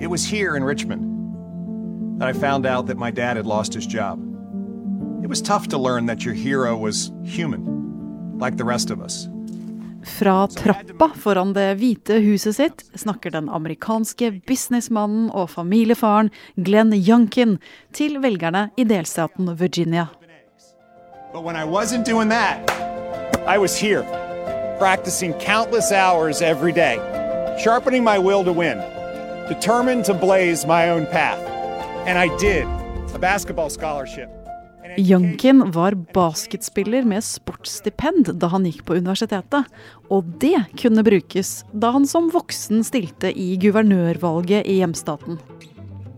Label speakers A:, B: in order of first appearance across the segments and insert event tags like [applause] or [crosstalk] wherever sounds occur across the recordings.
A: It was here in Richmond that I found out that my dad had lost his job. It was tough to learn that your hero was human, like the rest of us.
B: Fra trappa foran det hvite huset sitt snakker den amerikanske businessmannen og familiefaren Glenn Youngkin til velgerne i delstaten Virginia.
A: But when I wasn't doing that, I was here, practicing countless hours every day, sharpening my will to win, determined to blaze my own path. And I did. A basketball scholarship. an
B: Youngkin var basketspiller med sportsstipend da han gikk på universitetet, og det kunne brukes da han som voksen stilte i guvernørvalget i hjemstaten.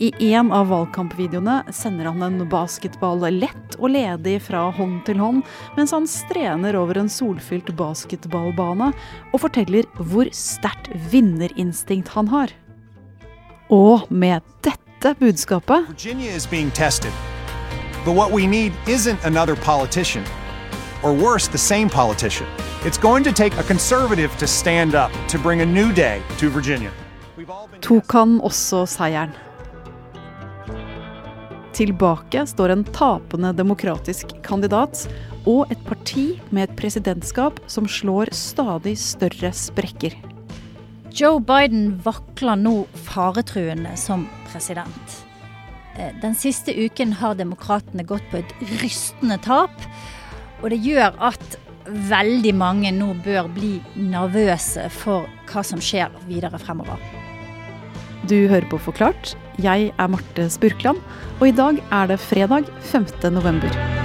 B: I en av valgkampvideoene sender han en basketball lett og ledig fra hånd til hånd, mens han strener over en solfylt basketballbane og forteller hvor sterkt vinnerinstinkt han har. Og med dette budskapet
A: Virginia is being tested. But what we need isn't another politician, or worse, the same politician. It's going to take a conservative to stand up to bring a new day to Virginia.
B: Tok han også seieren. Tilbake står en tapende demokratisk kandidat og et parti med et presidentskap som slår stadig større sprekker.
C: Joe Biden vakler nå faretruende som president. Eh, Den siste uken har demokratene gått på et rystende tap, og det gjør at veldig mange nå bør bli nervøse for hva som skjer videre fremover.
B: Du hører på Forklart. Jeg er Marte Spurkland, og i dag er det fredag 5. november.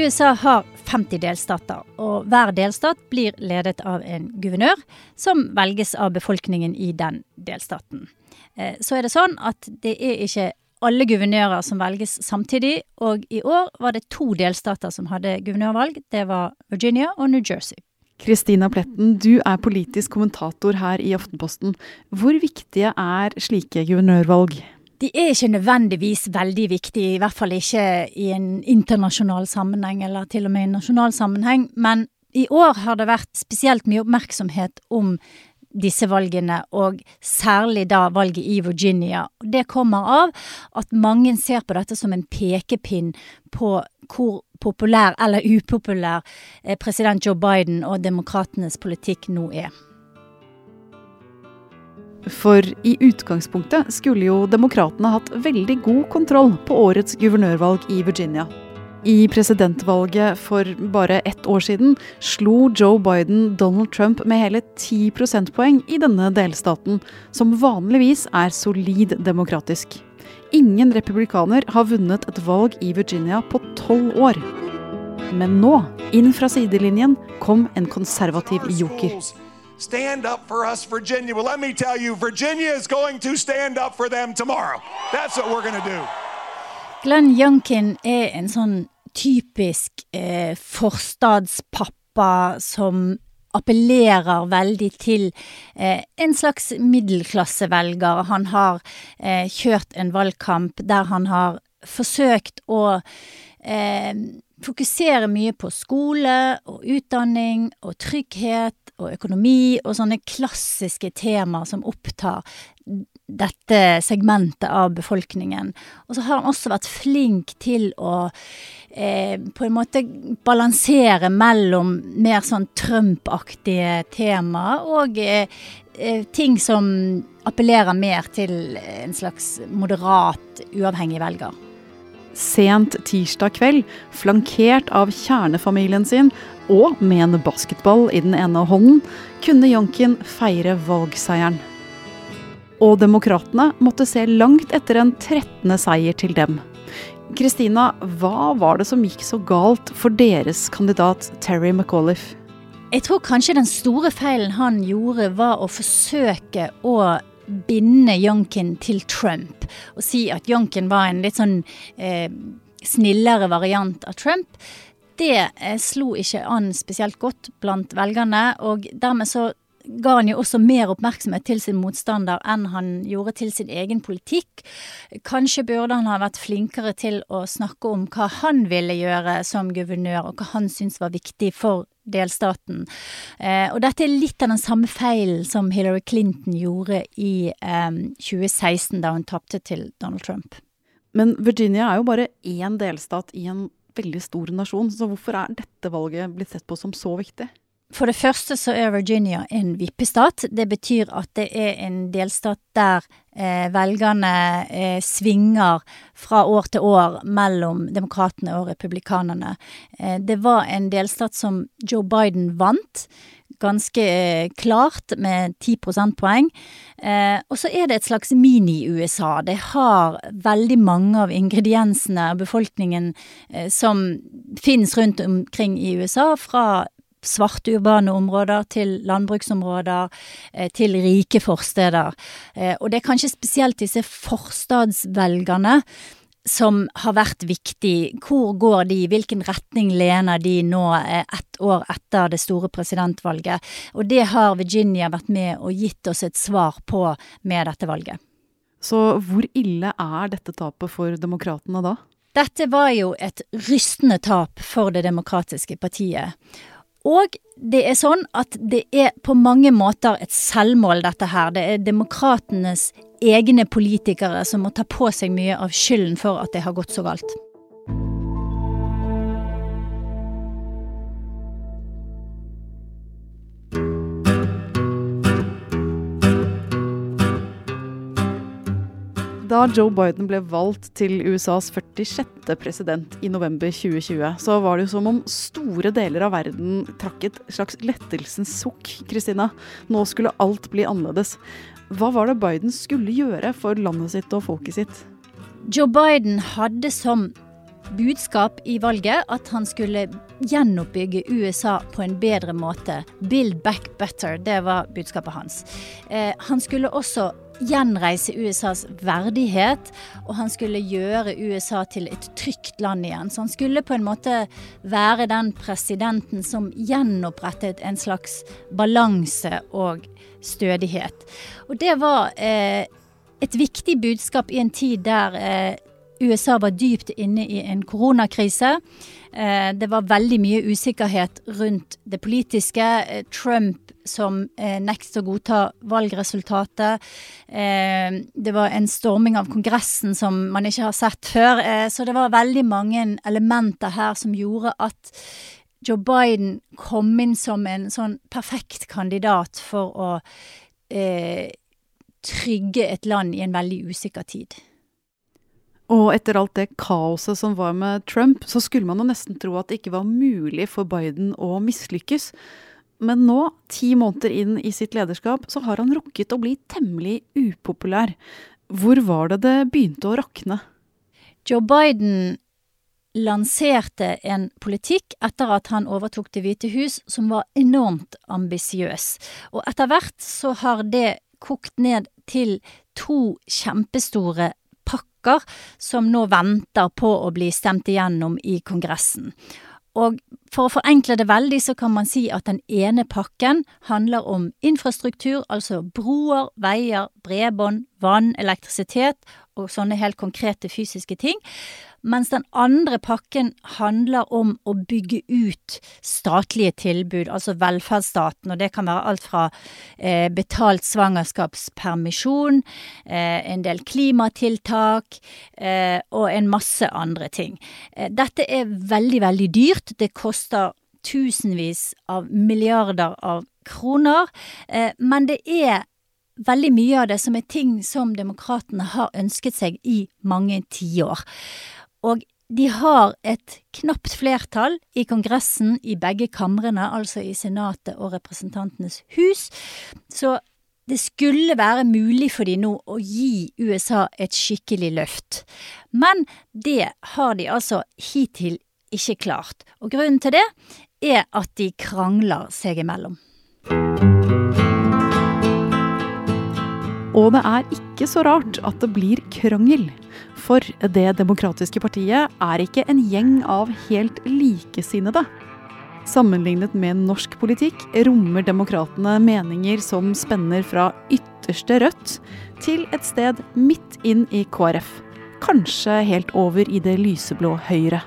C: USA har 50 delstater, og hver delstat blir ledet av en guvernør, som velges av befolkningen i den delstaten. Eh, Så er det sånn at det er ikke alle guvernører som velges samtidig, og i år var det to delstater som hadde guvernørvalg. Det var Virginia og New Jersey.
B: Kristina Pletten, du er politisk kommentator her i Aftenposten. Hvor viktige er slike guvernørvalg?
C: De er ikke nødvendigvis veldig viktige, i hvert fall ikke i en internasjonal sammenheng, eller til og med i en nasjonal sammenheng, men i år har det vært spesielt mye oppmerksomhet om disse valgene, og særlig da valget i Virginia. Det kommer av at mange ser på dette som en pekepinn på hvor populær eller upopulær eh, president Joe Biden og demokratenes politikk nå er.
B: For i utgangspunktet skulle jo demokratene hatt veldig god kontroll på årets guvernørvalg i Virginia. I presidentvalget for bare ett år siden slo Joe Biden Donald Trump med hele 10 prosentpoeng i denne delstaten, som vanligvis er solid demokratisk. Ingen republikaner har vunnet et valg i Virginia på tolv år. Men nå, inn fra sidelinjen, kom en konservativ joker.
A: Stand up for us, Virginia. Well, let me tell you, Virginia is going to stand up for them tomorrow. That's what we're going to do.
C: Glenn Youngkin er en sånn typisk eh, forstadspappa som appellerer veldig til eh, en slags middelklassevelger. Han har eh, kjørt en valgkamp der han har forsøkt å eh, fokusere mye på skole og utdanning og trygghet og økonomi og sånne klassiske temaer som opptar dette segmentet av befolkningen. Og så har han også vært flink til å eh, på en måte balansere mellom mer sånn Trump-aktige temaer og eh, eh, ting som appellerer mer til en slags moderat, uavhengig velger.
B: Sent tirsdag kveld, flankert av kjernefamilien sin og med en basketball i den ene hånden, kunne Jonkin feire valgseieren. Og demokratene måtte se langt etter en 13. seier til dem. Kristina, hva var det som gikk så galt for deres kandidat Terry McAuliffe?
C: Jeg tror kanskje den store feilen han gjorde, var å forsøke å binde Youngkin til Trump. Og si at Youngkin var en litt sånn eh, snillere variant av Trump. Det eh, slo ikke an spesielt godt blant velgerne, og dermed så ga han jo også mer oppmerksomhet til sin motstander enn han gjorde til sin egen politikk. Kanskje burde han ha vært flinkere til å snakke om hva han ville gjøre som guvernør, og hva han syntes var viktig for delstaten. Eh, og dette er litt av den samme feilen som Hillary Clinton gjorde i eh, 2016, da hun tapte til Donald Trump.
B: Men Virginia er jo bare én delstat i en veldig stor nasjon, så hvorfor er dette valget blitt sett på som så viktig?
C: For det første så er Virginia en vippestat. Det betyr at det er en delstat der eh, velgerne eh, svinger fra år til år mellom demokratene og republikanerne. Eh, det var en delstat som Joe Biden vant ganske eh, klart med 10 prosentpoeng. Eh, og så er det et slags mini-USA. Det har veldig mange av ingrediensene av befolkningen eh, som finnes rundt omkring i USA, fra svarte urbane områder til landbruksområder, eh, til rike forsteder. Eh, og det er kanskje spesielt disse forstadsvelgerne som har vært viktig. Hvor går de, hvilken retning lener de nå eh, ett år etter det store presidentvalget? Og det har Virginia vært med og gitt oss et svar på med dette valget.
B: Så hvor ille er dette tapet for demokratene da?
C: Dette var jo et rystende tap for Det demokratiske partiet. Og det er sånn at det er på mange måter et selvmål, dette her. Det er demokratenes egne politikere som må ta på seg mye av skylden for at det har gått så galt.
B: Da Joe Biden ble valgt til USAs 46. president i november 2020, så var det jo som om store deler av verden trakk et slags lettelsens sukk. Kristina, nå skulle alt bli annerledes. Hva var det Biden skulle gjøre for landet sitt og folket sitt?
C: Joe Biden hadde som budskap i valget at han skulle gjenoppbygge USA på en bedre måte. Build back better, det var budskapet hans. Eh, han skulle også gjenreise USAs verdighet, og han skulle gjøre USA til et trygt land igjen. Så han skulle på en måte være den presidenten som gjenopprettet en slags balanse og stødighet. Og det var eh, et viktig budskap i en tid der eh, USA var dypt inne i en koronakrise. Eh, det var veldig mye usikkerhet rundt det politiske. Eh, Trump som eh, nektet å godta valgresultatet. Det var en storming av Kongressen som man ikke har sett før. Så det var veldig mange elementer her som gjorde at Joe Biden kom inn som en sånn perfekt kandidat for å trygge et land i en veldig usikker tid.
B: Og etter alt det kaoset som var med Trump, så skulle man jo nesten tro at det ikke var mulig for Biden å mislykkes. Men nå, ti måneder inn i sitt lederskap, så har han rukket å bli temmelig upopulær. Hvor var det det begynte å rakne?
C: Joe Biden lanserte en politikk etter at han overtok Det hvite hus som var enormt ambisiøs. Og etter hvert så har det kokt ned til to kjempestore pakker som nå venter på å bli stemt igjennom i Kongressen. Og for å forenkle det veldig, så kan man si at den ene pakken handler om infrastruktur, altså broer, veier, bredbånd, vann, elektrisitet og sånne helt konkrete fysiske ting. Mens den andre pakken handler om å bygge ut statlige tilbud, altså velferdsstaten. Og det kan være alt fra eh, betalt svangerskapspermisjon, eh, en del klimatiltak eh, og en masse andre ting. Eh, dette er veldig, veldig dyrt. Det koster tusenvis av milliarder av kroner. Eh, men det er veldig mye av det som er ting som demokratene har ønsket seg i mange tiår. Og de har et knapt flertall i Kongressen i begge kamrene, altså i Senatet og Representantenes hus. Så det skulle være mulig for de nå å gi USA et skikkelig løft. Men det har de altså hittil ikke klart. Og grunnen til det er at de krangler seg imellom.
B: Og det er ikke så rart at det blir krangel. For Det demokratiske partiet er ikke en gjeng av helt likesinnede. Sammenlignet med norsk politikk rommer demokratene meninger som spenner fra ytterste rødt til et sted midt inn i KrF. Kanskje helt over i det lyseblå Høyre.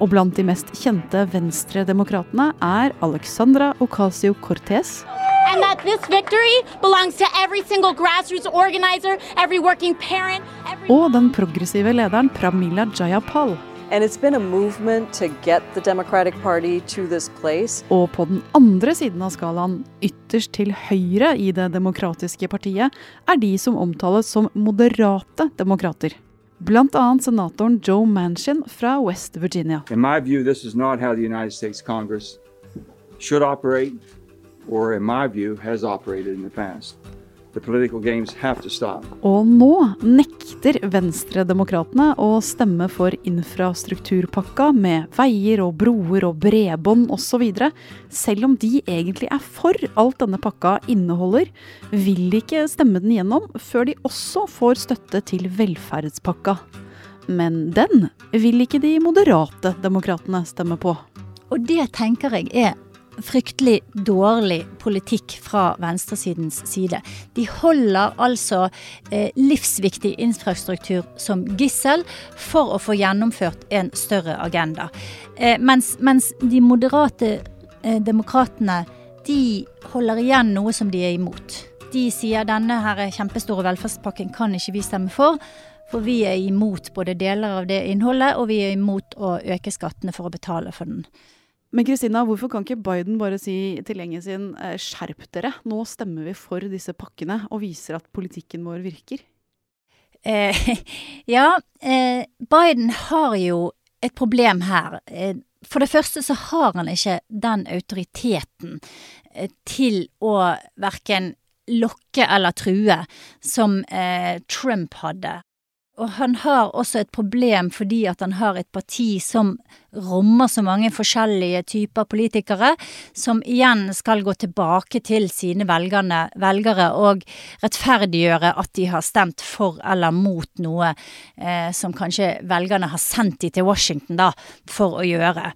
B: Og blant de mest kjente venstredemokratene er Alexandra Ocasio-Cortez.
D: And that this victory belongs to every single grassroots organizer, every working parent, every...
B: Og den progressive lederen Pramila Jayapal.
E: And it's been a movement to get the Democratic Party to this place.
B: Og på den andre siden av skalaen, ytterst til høyre i Det demokratiske partiet, er de som omtales som moderate demokrater. Blant annet senatoren Joe Manchin fra West Virginia.
F: In my view, this is not how the United States Congress should operate, or in my view, has operated in the past. The political games have to stop.
B: Og nå nekter Venstredemokratene å stemme for infrastrukturpakka med veier og broer og bredbånd osv. Selv om de egentlig er for alt denne pakka inneholder, vil de ikke stemme den gjennom før de også får støtte til velferdspakka. Men den vil ikke de moderate demokratene stemme på.
C: Og det tenker jeg er fryktelig dårlig politikk fra venstresidens side. De holder altså eh, livsviktig infrastruktur som gissel for å få gjennomført en større agenda. Eh, mens, mens, de moderate eh, demokratene de holder igjen noe som de er imot. De sier denne her kjempestore velferdspakken kan ikke vi stemme for. For vi er imot både deler av det innholdet, og vi er imot å øke skattene for å betale for den.
B: Men Kristina, hvorfor kan ikke Biden bare si til gjengen sin eh, skjerp dere, nå stemmer vi for disse pakkene og viser at politikken vår virker?
C: Eh, [laughs] ja, eh, Biden har jo et problem her. Eh, for det første så har han ikke den autoriteten eh, til å verken lokke eller true som eh, Trump hadde. Og han har også et problem fordi at han har et parti som rommer så mange forskjellige typer politikere, som igjen skal gå tilbake til sine velgerne, velgere og rettferdiggjøre at de har stemt for eller mot noe eh, som kanskje velgerne har sendt de til Washington da, for å gjøre.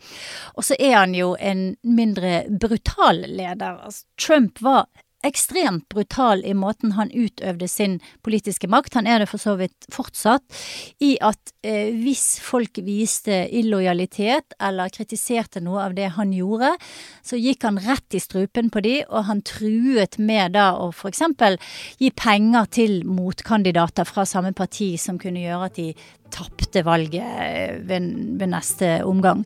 C: Og så er han jo en mindre brutal leder. Altså, Trump var ekstremt brutal i måten han utøvde sin politiske makt. Han er det for så vidt fortsatt. I at eh, hvis folk viste illojalitet eller kritiserte noe av det han gjorde, så gikk han rett i strupen på de, og han truet med da å f.eks. gi penger til motkandidater fra samme parti som kunne gjøre at de tapte valget ved, ved neste omgang.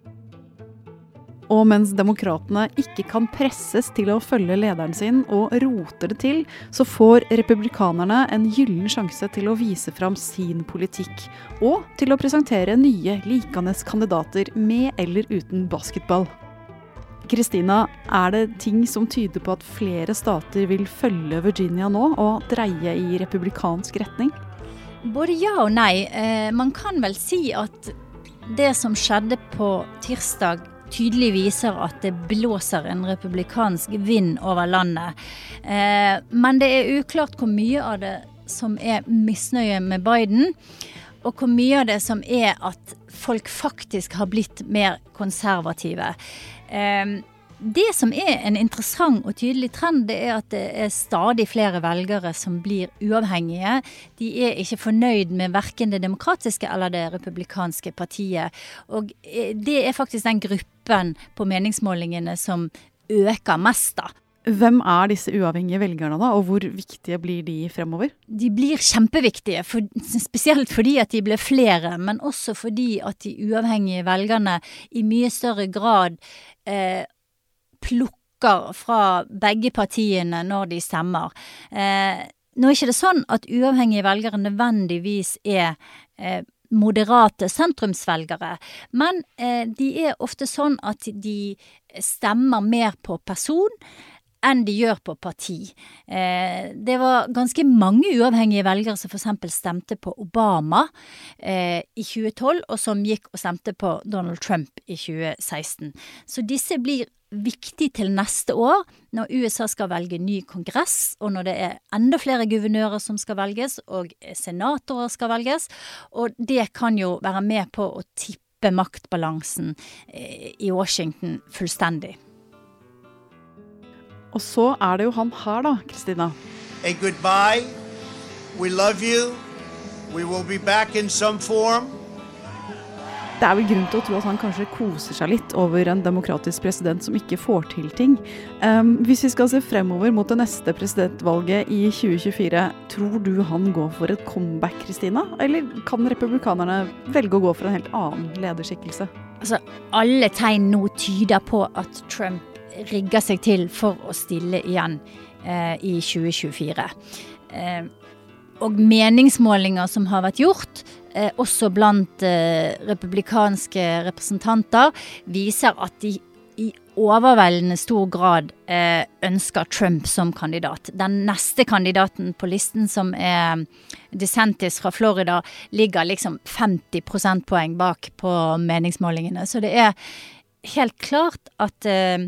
B: Og mens demokratene ikke kan presses til å følge lederen sin og roter det til, så får republikanerne en gyllen sjanse til å vise fram sin politikk. Og til å presentere nye, likende kandidater med eller uten basketball. Kristina, er det ting som tyder på at flere stater vil følge Virginia nå og dreie i republikansk retning?
C: Både ja og nei. Eh, man kan vel si at det som skjedde på tirsdag tydelig viser at det blåser en republikansk vind over landet. Eh, men det er uklart hvor mye av det som er misnøye med Biden, og hvor mye av det som er at folk faktisk har blitt mer konservative. Eh, det som er en interessant og tydelig trend, det er at det er stadig flere velgere som blir uavhengige. De er ikke fornøyd med verken det demokratiske eller det republikanske partiet. Og eh, det er faktisk den gruppen på meningsmålingene som øker mest, da.
B: Hvem er disse uavhengige velgerne, da, og hvor viktige blir de fremover?
C: De blir kjempeviktige, for, spesielt fordi at de blir flere, men også fordi at de uavhengige velgerne i mye større grad eh, plukker fra begge partiene når de stemmer. Eh, nå er ikke det sånn at uavhengige velgere nødvendigvis er eh, moderate sentrumsvelgere, men eh, de er ofte sånn at de stemmer mer på person enn de gjør på parti. Eh, det var ganske mange uavhengige velgere som f.eks. stemte på Obama eh, i 2012, og som gikk og stemte på Donald Trump i 2016. Så disse blir viktig til neste år, når USA skal velge ny kongress, og når det er enda flere guvernører som skal velges, og senatorer skal velges. Og det kan jo være med på å tippe maktbalansen eh, i Washington fullstendig.
B: Og så er det jo han her, da, Kristina.
G: A goodbye. We love you. We will be back in some form.
B: Det er vel grunn til å tro at han kanskje koser seg litt over en demokratisk president som ikke får til ting. Um, hvis vi skal se fremover mot det neste presidentvalget i 2024, tror du han går for et comeback, Kristina? Eller kan republikanerne velge å gå for en helt annen lederskikkelse?
C: Altså, alle tegn nå tyder på at Trump rigger seg til for å stille igjen eh, i 2024. Eh, og meningsmålinger som har vært gjort, eh, også blant eh, republikanske representanter, viser at de i overveldende stor grad eh, ønsker Trump som kandidat. Den neste kandidaten på listen, som er DeSantis fra Florida, ligger liksom 50 prosentpoeng bak på meningsmålingene. Så det er helt klart at eh,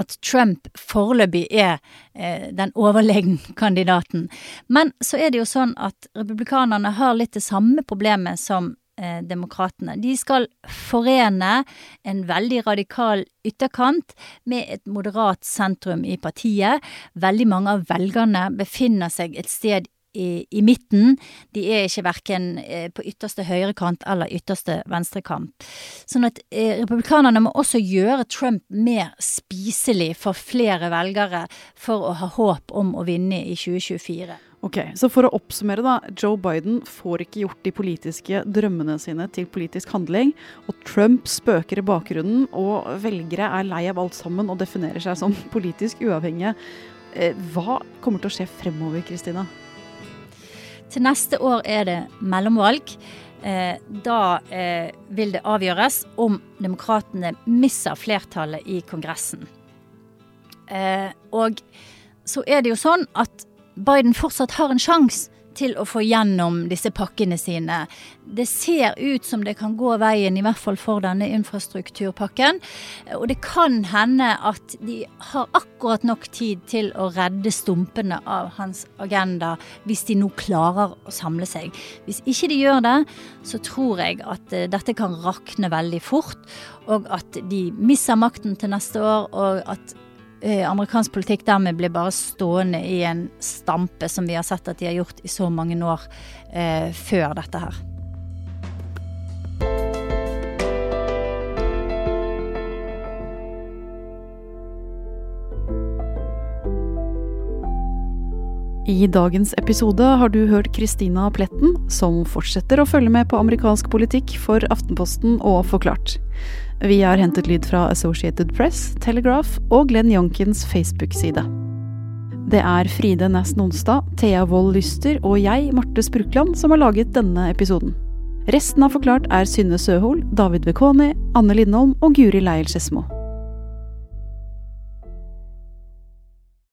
C: at Trump foreløpig er eh, den overlegne [laughs] kandidaten. Men så er det jo sånn at republikanerne har litt det samme problemet som eh, demokratene. De skal forene en veldig radikal ytterkant med et moderat sentrum i partiet. Veldig mange av velgerne befinner seg et sted i, i, midten. De er ikke verken eh, på ytterste høyrekant eller ytterste venstrekant. Sånn at eh, republikanerne må også gjøre Trump mer spiselig for flere velgere for å ha håp om å vinne i 2024.
B: Ok, Så for å oppsummere, da. Joe Biden får ikke gjort de politiske drømmene sine til politisk handling. Og Trump spøker i bakgrunnen, og velgere er lei av alt sammen og definerer seg som [laughs] politisk uavhengige. Eh, hva kommer til å skje fremover, Kristina?
C: Til neste år er det mellomvalg. Eh, da eh, vil det avgjøres om demokratene mister flertallet i Kongressen. Eh, og så er det jo sånn at Biden fortsatt har en sjanse til å få gjennom disse pakkene sine. Det ser ut som det kan gå veien, i hvert fall for denne infrastrukturpakken. Og det kan hende at de har akkurat nok tid til å redde stumpene av hans agenda, hvis de nå klarer å samle seg. Hvis ikke de gjør det, så tror jeg at eh, dette kan rakne veldig fort, og at de mister makten til neste år, og at amerikansk politikk dermed blir bare stående i en stampe, som vi har sett at de har gjort i så mange år eh, før dette her.
B: I dagens episode har du hørt Kristina Pletten, som fortsetter å følge med på amerikansk politikk for Aftenposten og Forklart. Vi har hentet lyd fra Associated Press, Telegraph og Glenn Jonkins Facebook-side. Det er Fride Næss Nonstad, Thea Wold Lyster og jeg, Marte Sprukland, som har laget denne episoden. Resten av Forklart er Synne Søhol, David Bekoni, Anne Lindholm og Guri Leiel Skedsmo.